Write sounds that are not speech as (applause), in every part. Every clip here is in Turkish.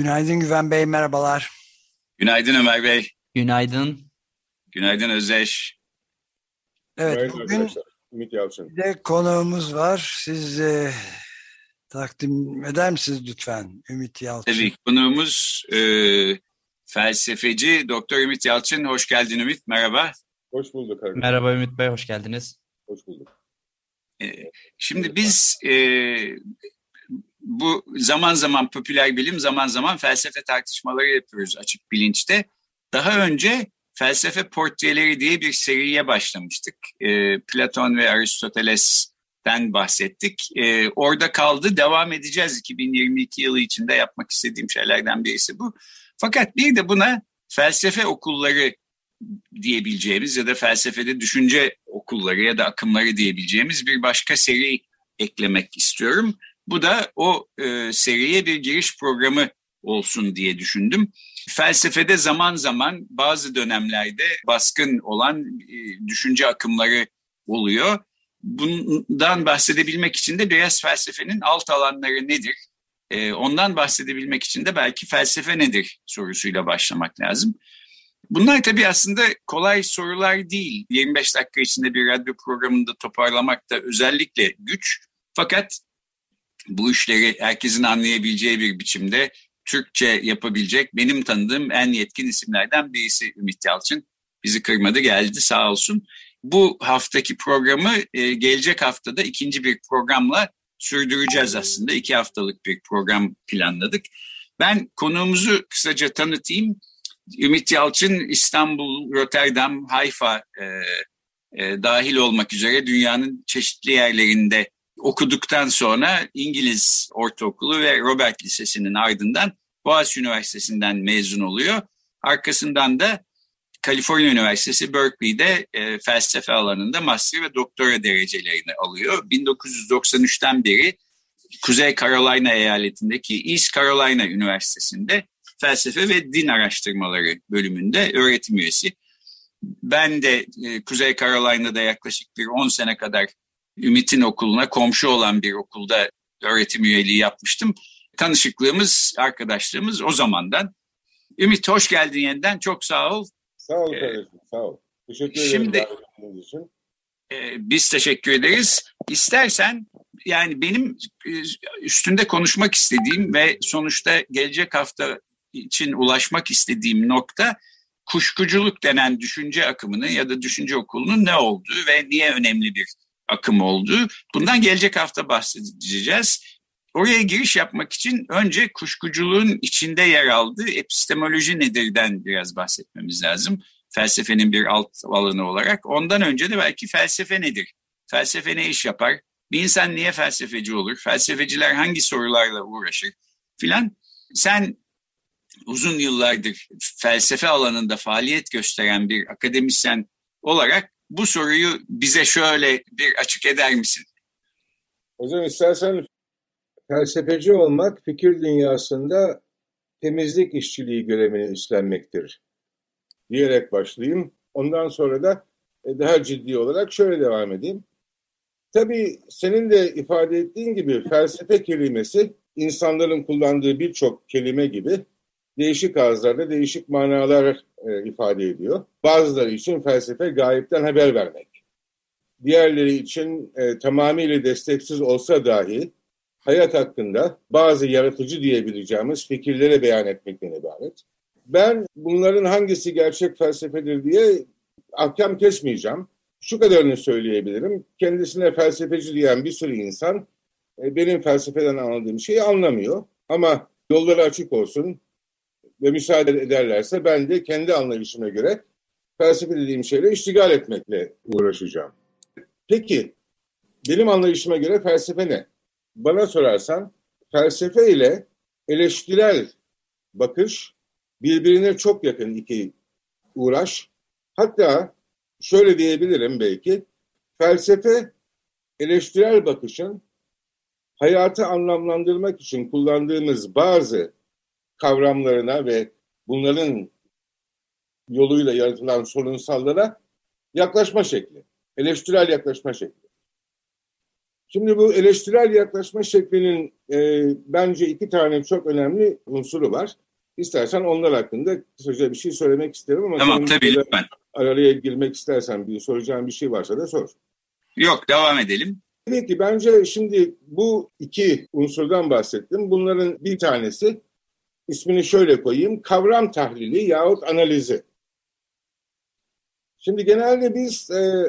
Günaydın Güven Bey, merhabalar. Günaydın Ömer Bey. Günaydın. Günaydın Özdeş. Evet, Günaydın bugün arkadaşlar. Ümit Yalçın. bir de konuğumuz var. Siz e, takdim eder misiniz lütfen Ümit Yalçın? Tabii konuğumuz e, felsefeci Doktor Ümit Yalçın. Hoş geldin Ümit. Merhaba. Hoş bulduk arkadaşlar. Merhaba Ümit Bey, hoş geldiniz. Hoş bulduk. E, şimdi biz e, bu zaman zaman popüler bilim, zaman zaman felsefe tartışmaları yapıyoruz açık bilinçte. Daha önce felsefe portreleri diye bir seriye başlamıştık. E, Platon ve Aristoteles'ten bahsettik. E, orada kaldı, devam edeceğiz. 2022 yılı içinde yapmak istediğim şeylerden birisi bu. Fakat bir de buna felsefe okulları diyebileceğimiz ya da felsefede düşünce okulları ya da akımları diyebileceğimiz bir başka seri eklemek istiyorum. Bu da o e, seriye bir giriş programı olsun diye düşündüm. Felsefede zaman zaman bazı dönemlerde baskın olan e, düşünce akımları oluyor. Bundan bahsedebilmek için de biraz felsefenin alt alanları nedir? E, ondan bahsedebilmek için de belki felsefe nedir sorusuyla başlamak lazım. Bunlar tabii aslında kolay sorular değil. 25 dakika içinde bir radyo programında toparlamak da özellikle güç. Fakat bu işleri herkesin anlayabileceği bir biçimde Türkçe yapabilecek benim tanıdığım en yetkin isimlerden birisi Ümit Yalçın. Bizi kırmadı geldi sağ olsun. Bu haftaki programı e, gelecek haftada ikinci bir programla sürdüreceğiz aslında. İki haftalık bir program planladık. Ben konuğumuzu kısaca tanıtayım. Ümit Yalçın İstanbul, Rotterdam, Hayfa e, e, dahil olmak üzere dünyanın çeşitli yerlerinde okuduktan sonra İngiliz Ortaokulu ve Robert Lisesi'nin ardından Boğaziçi Üniversitesi'nden mezun oluyor. Arkasından da Kaliforniya Üniversitesi Berkeley'de e, felsefe alanında master ve doktora derecelerini alıyor. 1993'ten beri Kuzey Carolina eyaletindeki East Carolina Üniversitesi'nde felsefe ve din araştırmaları bölümünde öğretim üyesi. Ben de e, Kuzey Carolina'da yaklaşık bir 10 sene kadar Ümit'in okuluna komşu olan bir okulda öğretim üyeliği yapmıştım. Tanışıklığımız, arkadaşlığımız o zamandan. Ümit hoş geldin yeniden. Çok sağ ol. Sağ ol kardeşim, sağ ol. Teşekkür ederim. Şimdi- davetiniz için. Ee, biz teşekkür ederiz. İstersen yani benim e, üstünde konuşmak istediğim ve sonuçta gelecek hafta için ulaşmak istediğim nokta kuşkuculuk denen düşünce akımının ya da düşünce okulunun ne olduğu ve niye önemli bir akım olduğu. Bundan gelecek hafta bahsedeceğiz. Oraya giriş yapmak için önce kuşkuculuğun içinde yer aldığı epistemoloji nedirden biraz bahsetmemiz lazım. Felsefenin bir alt alanı olarak. Ondan önce de belki felsefe nedir? Felsefe ne iş yapar? Bir insan niye felsefeci olur? Felsefeciler hangi sorularla uğraşır? Filan. Sen uzun yıllardır felsefe alanında faaliyet gösteren bir akademisyen olarak bu soruyu bize şöyle bir açık eder misin? Hocam istersen felsefeci olmak fikir dünyasında temizlik işçiliği görevini üstlenmektir diyerek başlayayım. Ondan sonra da e, daha ciddi olarak şöyle devam edeyim. Tabii senin de ifade ettiğin gibi felsefe kelimesi insanların kullandığı birçok kelime gibi değişik ağızlarda değişik manalar e, ifade ediyor. Bazıları için felsefe gayipten haber vermek. Diğerleri için e, tamamıyla desteksiz olsa dahi hayat hakkında bazı yaratıcı diyebileceğimiz fikirleri beyan etmekten ibaret. Ben bunların hangisi gerçek felsefedir diye ahkam kesmeyeceğim. Şu kadarını söyleyebilirim. Kendisine felsefeci diyen bir sürü insan e, benim felsefeden anladığım şeyi anlamıyor. Ama yolları açık olsun ve müsaade ederlerse ben de kendi anlayışıma göre felsefe dediğim şeyle iştigal etmekle uğraşacağım. Peki benim anlayışıma göre felsefe ne? Bana sorarsan felsefe ile eleştirel bakış birbirine çok yakın iki uğraş. Hatta şöyle diyebilirim belki, felsefe eleştirel bakışın hayatı anlamlandırmak için kullandığımız bazı kavramlarına ve bunların yoluyla yaratılan sorunsallara yaklaşma şekli, eleştirel yaklaşma şekli. Şimdi bu eleştirel yaklaşma şeklinin e, bence iki tane çok önemli unsuru var. İstersen onlar hakkında kısaca bir şey söylemek isterim ama tamam tabii lütfen. Araya girmek istersen bir soracağım bir şey varsa da sor. Yok devam edelim. Tabii ki bence şimdi bu iki unsurdan bahsettim. Bunların bir tanesi ismini şöyle koyayım kavram tahlili yahut analizi. Şimdi genelde biz e,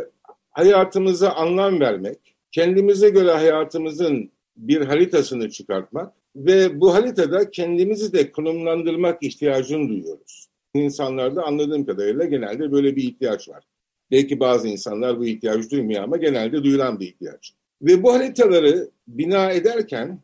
hayatımıza anlam vermek, kendimize göre hayatımızın bir haritasını çıkartmak ve bu haritada kendimizi de konumlandırmak ihtiyacını duyuyoruz. İnsanlarda anladığım kadarıyla genelde böyle bir ihtiyaç var. Belki bazı insanlar bu ihtiyacı duymuyor ama genelde duyulan bir ihtiyaç. Ve bu haritaları bina ederken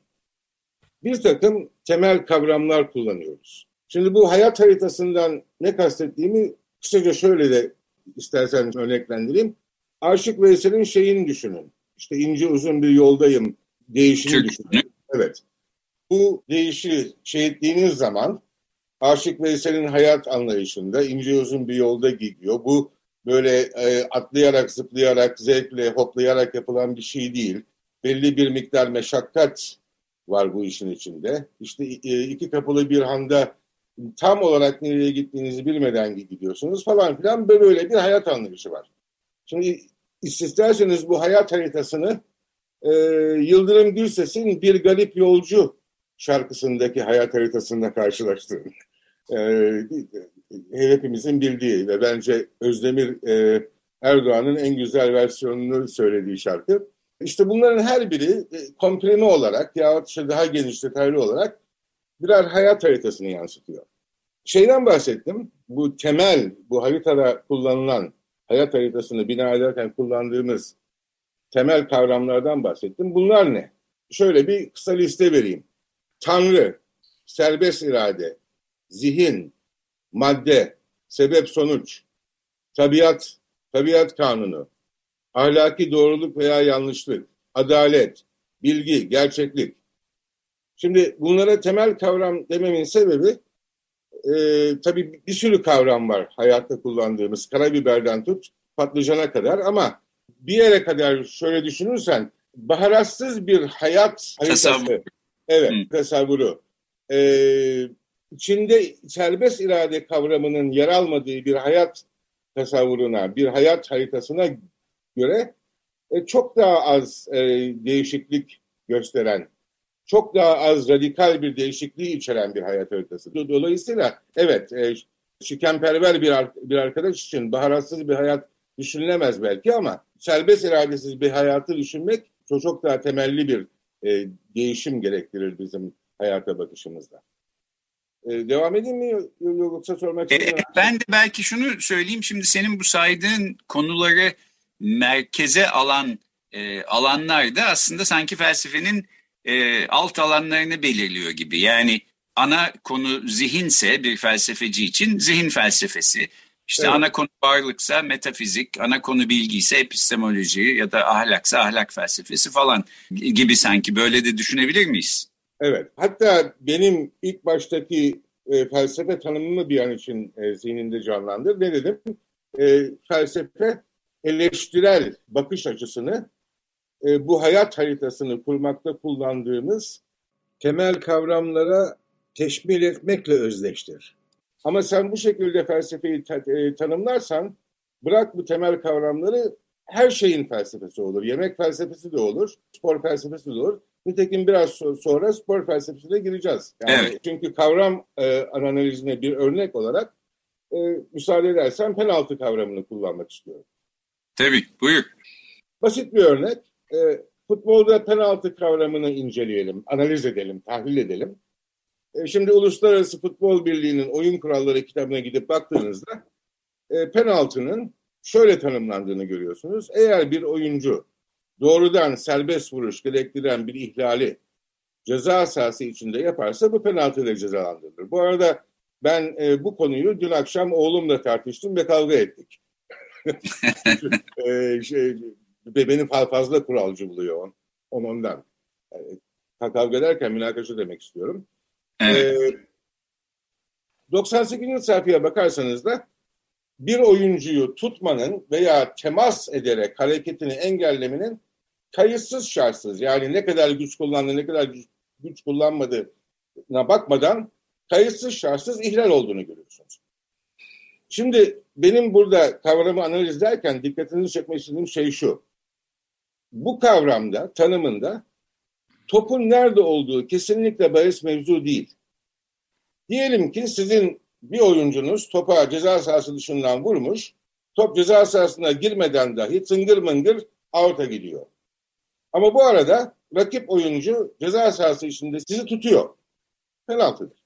bir takım temel kavramlar kullanıyoruz. Şimdi bu hayat haritasından ne kastettiğimi kısaca şöyle de istersen örneklendireyim. Aşık Veysel'in şeyini düşünün. İşte ince uzun bir yoldayım değişini düşünün. Evet. Bu değişi şey ettiğiniz zaman Aşık Veysel'in hayat anlayışında ince uzun bir yolda gidiyor. Bu böyle e, atlayarak, zıplayarak, zevkle, hoplayarak yapılan bir şey değil. Belli bir miktar meşakkat var bu işin içinde. İşte e, iki kapılı bir handa tam olarak nereye gittiğinizi bilmeden gidiyorsunuz falan filan böyle bir hayat anlayışı var. Şimdi isterseniz bu hayat haritasını e, Yıldırım Gürses'in Bir Galip Yolcu şarkısındaki hayat haritasında karşılaştırın. (laughs) E, hepimizin bildiği ve bence Özdemir e, Erdoğan'ın en güzel versiyonunu söylediği şarkı. İşte bunların her biri e, komprime olarak yahut işte daha geniş detaylı olarak birer hayat haritasını yansıtıyor. Şeyden bahsettim, bu temel, bu haritada kullanılan, hayat haritasını bina ederken kullandığımız temel kavramlardan bahsettim. Bunlar ne? Şöyle bir kısa liste vereyim. Tanrı, serbest irade, zihin, madde, sebep sonuç, tabiat, tabiat kanunu, ahlaki doğruluk veya yanlışlık, adalet, bilgi, gerçeklik. Şimdi bunlara temel kavram dememin sebebi e, tabii bir sürü kavram var hayatta kullandığımız. Karabiberden tut patlıcana kadar ama bir yere kadar şöyle düşünürsen baharatsız bir hayat haritası. Evet, Hı. tasavvuru. Ee, içinde serbest irade kavramının yer almadığı bir hayat tasavvuruna, bir hayat haritasına göre e, çok daha az e, değişiklik gösteren, çok daha az radikal bir değişikliği içeren bir hayat haritası. Dolayısıyla evet, e, şikenperver bir, bir arkadaş için baharatsız bir hayat düşünülemez belki ama serbest iradesiz bir hayatı düşünmek çok, çok daha temelli bir e, değişim gerektirir bizim hayata bakışımızda. E, devam edeyim mi yoksa sormak istiyorum. E, ben de belki şunu söyleyeyim. Şimdi senin bu saydığın konuları merkeze alan e, alanlar da aslında sanki felsefenin e, alt alanlarını belirliyor gibi. Yani ana konu zihinse bir felsefeci için zihin felsefesi. İşte evet. ana konu varlıksa metafizik, ana konu bilgi ise epistemoloji ya da ahlaksa ahlak felsefesi falan gibi sanki böyle de düşünebilir miyiz? Evet. Hatta benim ilk baştaki e, felsefe tanımımı bir an için e, zihninde canlandır. Ne dedim? E, felsefe eleştirel bakış açısını e, bu hayat haritasını kurmakta kullandığımız temel kavramlara teşmil etmekle özdeştir. Ama sen bu şekilde felsefeyi e, tanımlarsan bırak bu temel kavramları her şeyin felsefesi olur. Yemek felsefesi de olur, spor felsefesi de olur. Nitekim biraz sonra spor felsefesine gireceğiz. Yani evet. Çünkü kavram e, analizine bir örnek olarak e, müsaade edersen penaltı kavramını kullanmak istiyorum. Tabii, buyur. Basit bir örnek. E, futbolda penaltı kavramını inceleyelim, analiz edelim, tahlil edelim. E, şimdi Uluslararası Futbol Birliği'nin oyun kuralları kitabına gidip baktığınızda e, penaltının şöyle tanımlandığını görüyorsunuz. Eğer bir oyuncu doğrudan serbest vuruş gerektiren bir ihlali ceza sahası içinde yaparsa bu penaltıyla cezalandırılır. Bu arada ben e, bu konuyu dün akşam oğlumla tartıştım ve kavga ettik. (laughs) e, şey, beni fazla kuralcı buluyor on, ondan. Yani, kavga ederken münakaşa demek istiyorum. Evet. E, 98. sayfaya bakarsanız da bir oyuncuyu tutmanın veya temas ederek hareketini engellemenin kayıtsız şartsız yani ne kadar güç kullandı ne kadar güç, güç kullanmadığına bakmadan kayıtsız şartsız ihlal olduğunu görüyorsunuz. Şimdi benim burada kavramı analiz ederken dikkatinizi çekmek istediğim şey şu. Bu kavramda, tanımında topun nerede olduğu kesinlikle bahis mevzu değil. Diyelim ki sizin bir oyuncunuz topa ceza sahası dışından vurmuş, top ceza sahasına girmeden dahi tıngır mıngır out'a gidiyor. Ama bu arada rakip oyuncu ceza sahası içinde sizi tutuyor. Penaltıdır.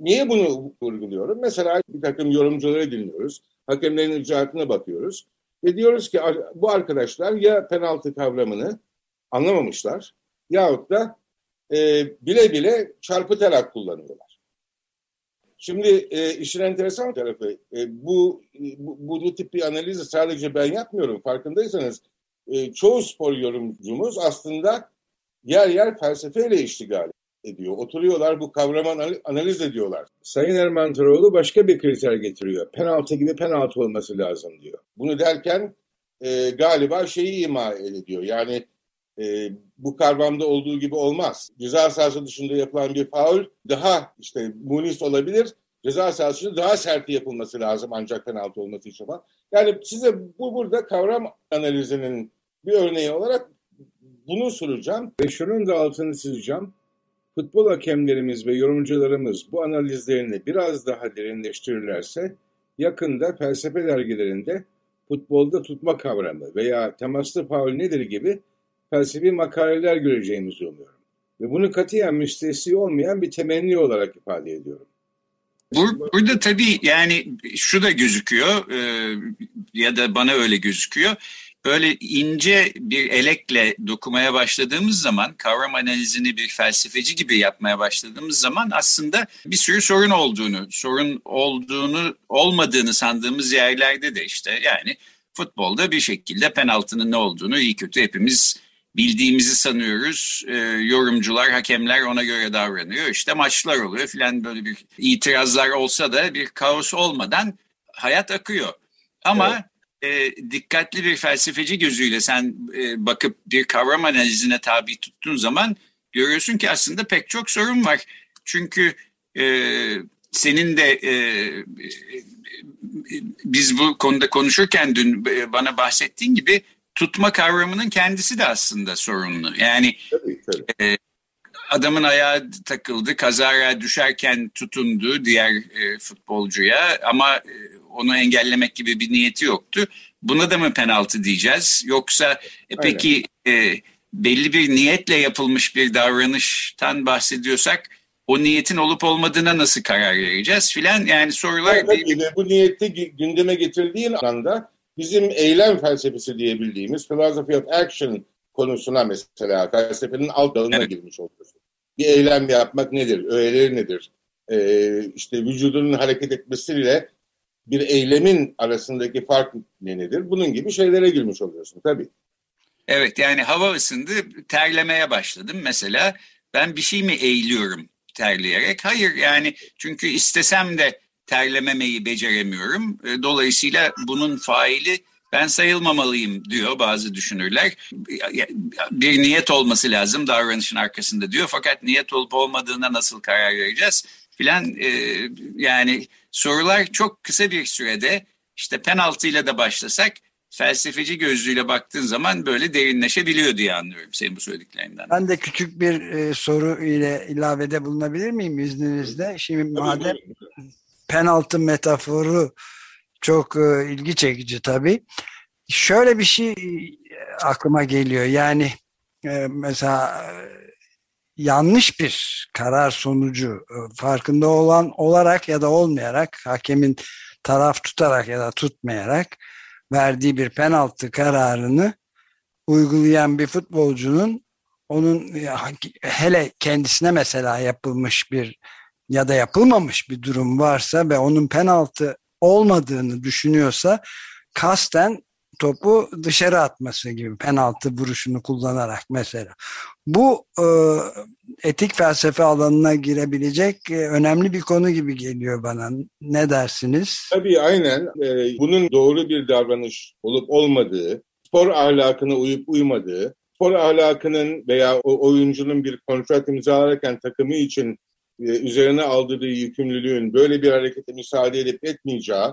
Niye bunu vurguluyorum? Mesela bir takım yorumcuları dinliyoruz. Hakemlerin icraatına bakıyoruz. Ve diyoruz ki bu arkadaşlar ya penaltı kavramını anlamamışlar yahut da e, bile bile çarpıtarak kullanıyorlar. Şimdi e, işin enteresan tarafı e, bu, bu, bu tip bir analizi sadece ben yapmıyorum. Farkındaysanız e, çoğu spor yorumcumuz aslında yer yer felsefeyle iştigal ediyor. Oturuyorlar bu kavramı analiz ediyorlar. Sayın Erman Toroğlu başka bir kriter getiriyor. Penaltı gibi penaltı olması lazım diyor. Bunu derken e, galiba şeyi ima ediyor. Yani e, bu kavramda olduğu gibi olmaz. Ceza sahası dışında yapılan bir faul daha işte munis olabilir. Ceza sahası daha sert yapılması lazım ancak penaltı olması için falan. Yani size bu burada kavram analizinin bir örneği olarak bunu soracağım. Ve şunun da altını çizeceğim. Futbol hakemlerimiz ve yorumcularımız bu analizlerini biraz daha derinleştirirlerse yakında felsefe dergilerinde futbolda tutma kavramı veya temaslı faul nedir gibi felsefi makaleler göreceğimizi umuyorum. Ve bunu katiyen müstesni olmayan bir temenni olarak ifade ediyorum. Burada tabii yani şu da gözüküyor e, ya da bana öyle gözüküyor böyle ince bir elekle dokumaya başladığımız zaman kavram analizini bir felsefeci gibi yapmaya başladığımız zaman aslında bir sürü sorun olduğunu, sorun olduğunu olmadığını sandığımız yerlerde de işte yani futbolda bir şekilde penaltının ne olduğunu iyi kötü hepimiz bildiğimizi sanıyoruz. E, yorumcular, hakemler ona göre davranıyor. İşte maçlar oluyor filan böyle bir itirazlar olsa da bir kaos olmadan hayat akıyor. Ama evet e, dikkatli bir felsefeci gözüyle sen e, bakıp bir kavram analizine tabi tuttuğun zaman görüyorsun ki aslında pek çok sorun var. Çünkü e, senin de e, biz bu konuda konuşurken dün e, bana bahsettiğin gibi tutma kavramının kendisi de aslında sorunlu. Yani tabii, tabii. E, adamın ayağı takıldı, kazara düşerken tutundu diğer e, futbolcuya ama e, onu engellemek gibi bir niyeti yoktu. Buna da mı penaltı diyeceğiz? Yoksa e, peki e, belli bir niyetle yapılmış bir davranıştan bahsediyorsak o niyetin olup olmadığına nasıl karar vereceğiz filan yani sorular. Evet, bir... Bu niyeti gündeme getirdiğin anda bizim eylem felsefesi diyebildiğimiz philosophy of action konusuna mesela felsefenin alt dalına evet. girmiş oluyorsun. Bir eylem yapmak nedir? Öğeleri nedir? Ee, işte vücudunun hareket etmesiyle bir eylemin arasındaki fark nedir? Bunun gibi şeylere girmiş oluyorsun tabii. Evet yani hava ısındı terlemeye başladım mesela. Ben bir şey mi eğiliyorum terleyerek? Hayır yani çünkü istesem de terlememeyi beceremiyorum. E, dolayısıyla bunun faili ben sayılmamalıyım diyor bazı düşünürler. Bir niyet olması lazım davranışın arkasında diyor. Fakat niyet olup olmadığına nasıl karar vereceğiz? Filan e, yani sorular çok kısa bir sürede işte penaltıyla da başlasak felsefeci gözlüğüyle baktığın zaman böyle derinleşebiliyor diye anlıyorum senin bu söylediklerinden. Ben de küçük bir e, soru ile ilavede bulunabilir miyim izninizle? Şimdi madem penaltı metaforu çok e, ilgi çekici tabii. Şöyle bir şey e, aklıma geliyor. Yani e, mesela yanlış bir karar sonucu farkında olan olarak ya da olmayarak hakemin taraf tutarak ya da tutmayarak verdiği bir penaltı kararını uygulayan bir futbolcunun onun hele kendisine mesela yapılmış bir ya da yapılmamış bir durum varsa ve onun penaltı olmadığını düşünüyorsa kasten topu dışarı atması gibi penaltı vuruşunu kullanarak mesela. Bu e, etik felsefe alanına girebilecek e, önemli bir konu gibi geliyor bana. Ne dersiniz? Tabii aynen. E, bunun doğru bir davranış olup olmadığı, spor ahlakına uyup uymadığı, spor ahlakının veya o oyuncunun bir kontrat imzalarken takımı için üzerine aldığı yükümlülüğün böyle bir harekete müsaade edip etmeyeceği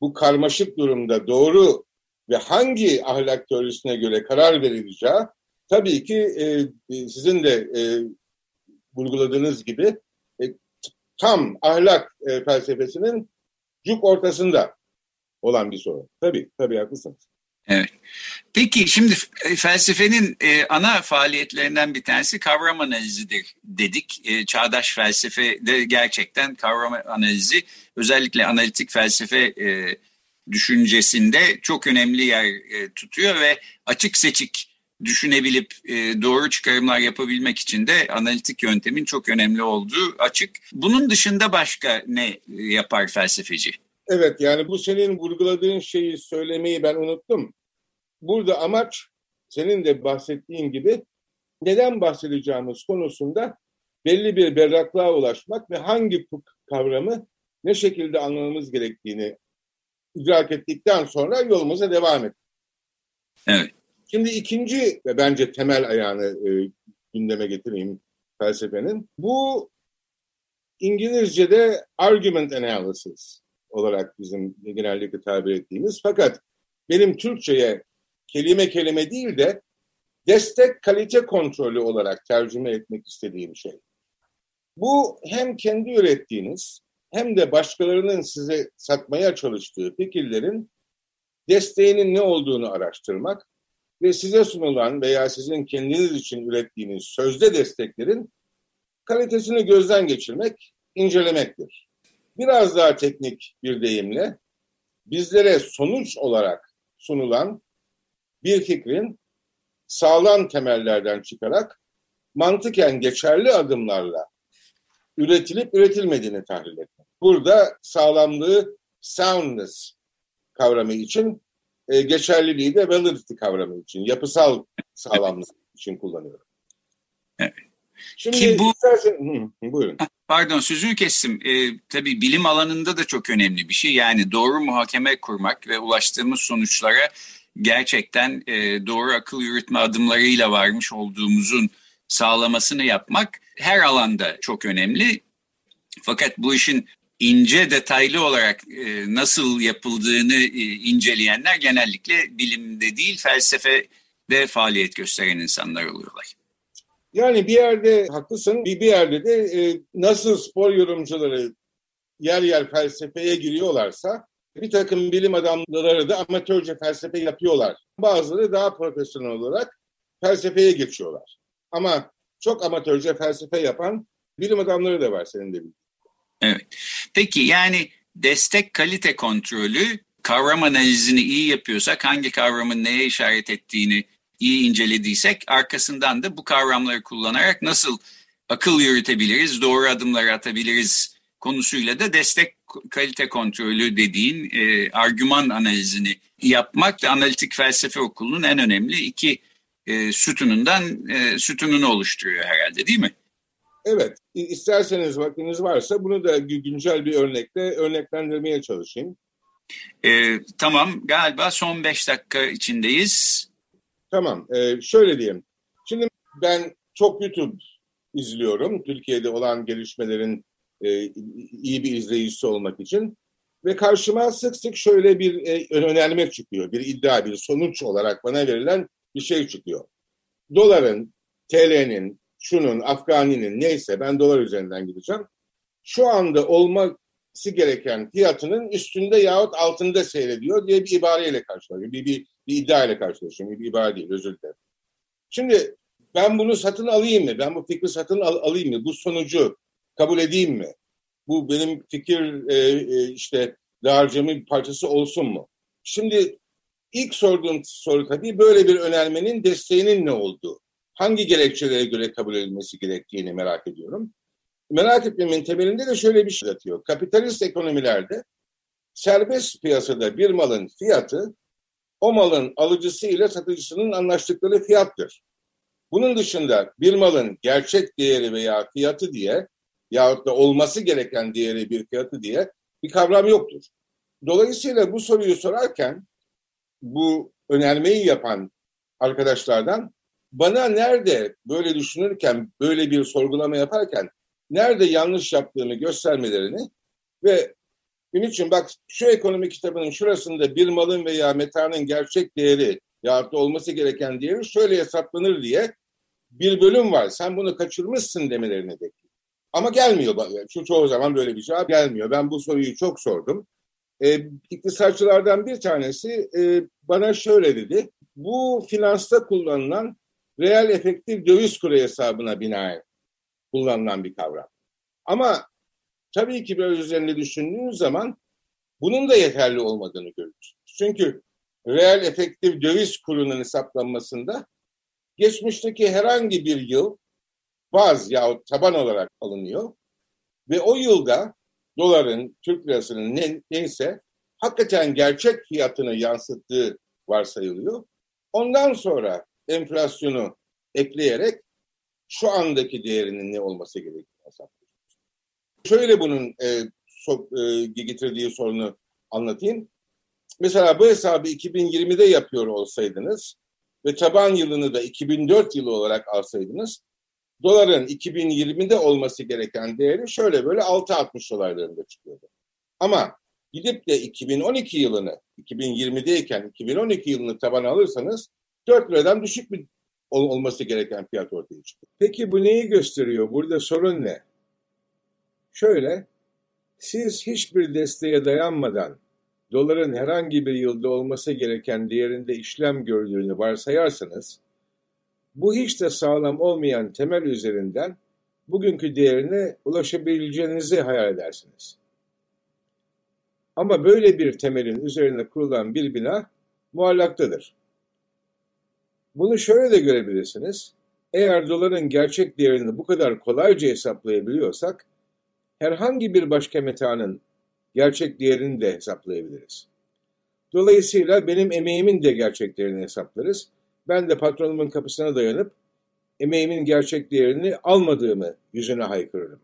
bu karmaşık durumda doğru ve hangi ahlak teorisine göre karar verileceği tabii ki e, e, sizin de e, vurguladığınız gibi e, tam ahlak e, felsefesinin cuk ortasında olan bir sorun. Tabii, tabii haklısınız. Evet. Peki şimdi e, felsefenin e, ana faaliyetlerinden bir tanesi kavram analizidir dedik. E, çağdaş felsefe de gerçekten kavram analizi özellikle analitik felsefe e, düşüncesinde çok önemli yer tutuyor ve açık seçik düşünebilip doğru çıkarımlar yapabilmek için de analitik yöntemin çok önemli olduğu açık. Bunun dışında başka ne yapar felsefeci? Evet yani bu senin vurguladığın şeyi söylemeyi ben unuttum. Burada amaç senin de bahsettiğin gibi neden bahsedeceğimiz konusunda belli bir berraklığa ulaşmak ve hangi kavramı ne şekilde anlamamız gerektiğini idrak ettikten sonra yolumuza devam ettik. Evet. Şimdi ikinci ve bence temel ayağını e, gündeme getireyim felsefenin. Bu İngilizce'de argument analysis olarak bizim genellikle tabir ettiğimiz fakat benim Türkçe'ye kelime kelime değil de destek kalite kontrolü olarak tercüme etmek istediğim şey. Bu hem kendi ürettiğiniz hem de başkalarının size satmaya çalıştığı fikirlerin desteğinin ne olduğunu araştırmak ve size sunulan veya sizin kendiniz için ürettiğiniz sözde desteklerin kalitesini gözden geçirmek, incelemektir. Biraz daha teknik bir deyimle bizlere sonuç olarak sunulan bir fikrin sağlam temellerden çıkarak mantıken geçerli adımlarla üretilip üretilmediğini tahlil etmek. Burada sağlamlığı soundness kavramı için, e, geçerliliği de validity kavramı için, yapısal sağlamlık için kullanıyorum. Evet. Şimdi Ki bu istersen, hı, buyurun. Pardon sözünü kestim. Ee, tabii bilim alanında da çok önemli bir şey. Yani doğru muhakeme kurmak ve ulaştığımız sonuçlara gerçekten e, doğru akıl yürütme adımlarıyla varmış olduğumuzun sağlamasını yapmak her alanda çok önemli. Fakat bu işin ince detaylı olarak e, nasıl yapıldığını e, inceleyenler genellikle bilimde değil felsefede faaliyet gösteren insanlar oluyorlar. Yani bir yerde haklısın, bir, bir yerde de e, nasıl spor yorumcuları yer yer felsefeye giriyorlarsa bir takım bilim adamları da amatörce felsefe yapıyorlar. Bazıları daha profesyonel olarak felsefeye geçiyorlar. Ama çok amatörce felsefe yapan bilim adamları da var senin de bildiğin. Evet. Peki yani destek kalite kontrolü kavram analizini iyi yapıyorsak hangi kavramın neye işaret ettiğini iyi incelediysek arkasından da bu kavramları kullanarak nasıl akıl yürütebiliriz, doğru adımları atabiliriz konusuyla da destek kalite kontrolü dediğin e, argüman analizini yapmak da analitik felsefe okulunun en önemli iki e, sütunundan e, sütununu oluşturuyor herhalde değil mi? Evet, isterseniz vaktiniz varsa bunu da güncel bir örnekle örneklendirmeye çalışayım. Ee, tamam, galiba son beş dakika içindeyiz. Tamam, ee, şöyle diyeyim. Şimdi ben çok YouTube izliyorum, Türkiye'de olan gelişmelerin e, iyi bir izleyicisi olmak için. Ve karşıma sık sık şöyle bir e, önerme çıkıyor, bir iddia, bir sonuç olarak bana verilen bir şey çıkıyor. Doların, TL'nin, şunun, Afgani'nin neyse ben dolar üzerinden gideceğim. Şu anda olması gereken fiyatının üstünde yahut altında seyrediyor diye bir ibareyle karşılaşıyorum. Bir, bir, bir iddia ile karşılaşıyorum. Bir ibare değil, özür dilerim. Şimdi ben bunu satın alayım mı? Ben bu fikri satın al alayım mı? Bu sonucu kabul edeyim mi? Bu benim fikir e, e, işte dağarcığımın bir parçası olsun mu? Şimdi ilk sorduğum soru tabii böyle bir önermenin desteğinin ne olduğu hangi gerekçelere göre kabul edilmesi gerektiğini merak ediyorum. Merak etmemin temelinde de şöyle bir şey atıyor. Kapitalist ekonomilerde serbest piyasada bir malın fiyatı o malın alıcısı ile satıcısının anlaştıkları fiyattır. Bunun dışında bir malın gerçek değeri veya fiyatı diye yahut da olması gereken değeri bir fiyatı diye bir kavram yoktur. Dolayısıyla bu soruyu sorarken bu önermeyi yapan arkadaşlardan bana nerede böyle düşünürken, böyle bir sorgulama yaparken nerede yanlış yaptığını göstermelerini ve için bak şu ekonomi kitabının şurasında bir malın veya metanın gerçek değeri yahut olması gereken değeri şöyle hesaplanır diye bir bölüm var. Sen bunu kaçırmışsın demelerini bekliyorum. Ama gelmiyor. Şu çoğu zaman böyle bir cevap gelmiyor. Ben bu soruyu çok sordum. E, iktisatçılardan bir tanesi e, bana şöyle dedi. Bu finansta kullanılan reel efektif döviz kuru hesabına binaen kullanılan bir kavram. Ama tabii ki böyle üzerinde düşündüğünüz zaman bunun da yeterli olmadığını görüyoruz. Çünkü reel efektif döviz kurunun hesaplanmasında geçmişteki herhangi bir yıl baz yahut taban olarak alınıyor ve o yılda doların, Türk lirasının ne, neyse hakikaten gerçek fiyatını yansıttığı varsayılıyor. Ondan sonra enflasyonu ekleyerek şu andaki değerinin ne olması gerektiğini hesaplıyoruz. Şöyle bunun e, so, e, getirdiği sorunu anlatayım. Mesela bu hesabı 2020'de yapıyor olsaydınız ve taban yılını da 2004 yılı olarak alsaydınız doların 2020'de olması gereken değeri şöyle böyle 6.60 dolarlarında çıkıyordu. Ama gidip de 2012 yılını 2020'deyken 2012 yılını taban alırsanız 4 liradan düşük bir olması gereken fiyat ortaya çıkıyor. Peki bu neyi gösteriyor? Burada sorun ne? Şöyle, siz hiçbir desteğe dayanmadan doların herhangi bir yılda olması gereken değerinde işlem gördüğünü varsayarsanız, bu hiç de sağlam olmayan temel üzerinden bugünkü değerine ulaşabileceğinizi hayal edersiniz. Ama böyle bir temelin üzerine kurulan bir bina muallaktadır. Bunu şöyle de görebilirsiniz. Eğer doların gerçek değerini bu kadar kolayca hesaplayabiliyorsak, herhangi bir başka metanın gerçek değerini de hesaplayabiliriz. Dolayısıyla benim emeğimin de gerçek değerini hesaplarız. Ben de patronumun kapısına dayanıp emeğimin gerçek değerini almadığımı yüzüne haykırırım.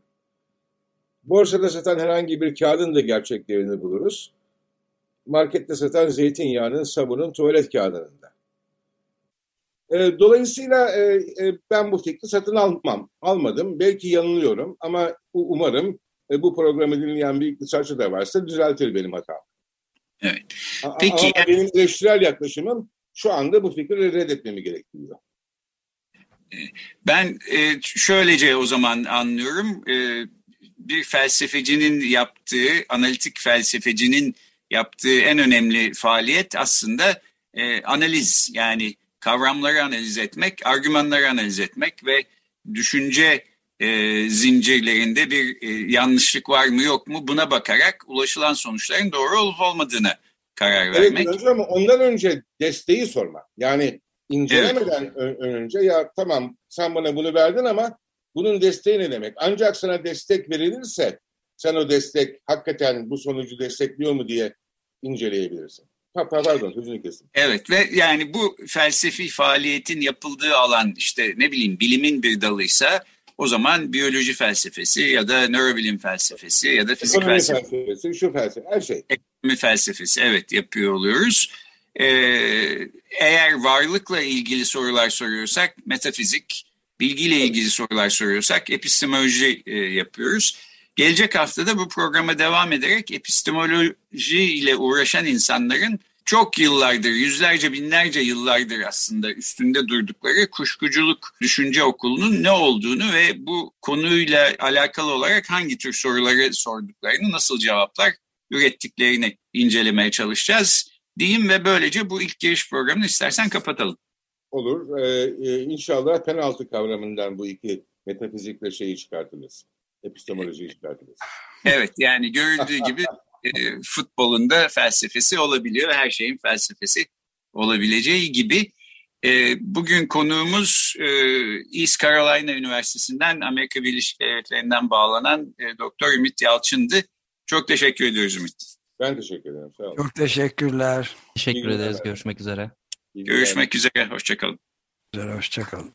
Borsada satan herhangi bir kağıdın da gerçek değerini buluruz. Markette satan zeytinyağının, sabunun, tuvalet kağıdının da. E, dolayısıyla e, e, ben bu fikri satın almam, almadım. Belki yanılıyorum ama umarım e, bu programı dinleyen bir iktisatçı da varsa düzeltir benim hatam. Evet. Peki. Ama benim eleştirel yaklaşımım şu anda bu fikri reddetmemi gerektiriyor. Ben e, şöylece o zaman anlıyorum. E, bir felsefecinin yaptığı, analitik felsefecinin yaptığı en önemli faaliyet aslında e, analiz. Yani kavramları analiz etmek, argümanları analiz etmek ve düşünce e, zincirlerinde bir e, yanlışlık var mı yok mu buna bakarak ulaşılan sonuçların doğru olup olmadığını karar evet, vermek. Evet ama ondan önce desteği sormak. Yani incelemeden evet. önce ya tamam sen bana bunu verdin ama bunun desteği ne demek? Ancak sana destek verilirse sen o destek hakikaten bu sonucu destekliyor mu diye inceleyebilirsin. Pardon sözünü kesin. Evet ve yani bu felsefi faaliyetin yapıldığı alan işte ne bileyim bilimin bir dalıysa o zaman biyoloji felsefesi ya da nörobilim felsefesi ya da fizik Ekonomi felsefesi. felsefesi. Şu felsefe her şey. Ekonomi felsefesi evet yapıyor oluyoruz. Ee, eğer varlıkla ilgili sorular soruyorsak metafizik, bilgiyle ilgili sorular soruyorsak epistemoloji e, yapıyoruz. Gelecek haftada bu programa devam ederek epistemoloji ile uğraşan insanların çok yıllardır, yüzlerce binlerce yıllardır aslında üstünde durdukları kuşkuculuk düşünce okulunun ne olduğunu ve bu konuyla alakalı olarak hangi tür soruları sorduklarını, nasıl cevaplar ürettiklerini incelemeye çalışacağız diyeyim ve böylece bu ilk giriş programını istersen kapatalım. Olur. Ee, e, inşallah penaltı kavramından bu iki metafizikle şeyi çıkartırız. Epistemolojiyi çıkartırız. Evet yani görüldüğü gibi e, futbolun da felsefesi olabiliyor. Her şeyin felsefesi olabileceği gibi. E, bugün konuğumuz e, East Carolina Üniversitesi'nden Amerika Birleşik Devletleri'nden bağlanan e, Doktor Ümit Yalçın'dı. Çok teşekkür ediyoruz Ümit. Ben teşekkür ederim. Sağ olun. Çok teşekkürler. Teşekkür İyi ederiz. Görüşmek üzere. İyi Görüşmek üzere. Hoşçakalın. Hoşçakalın.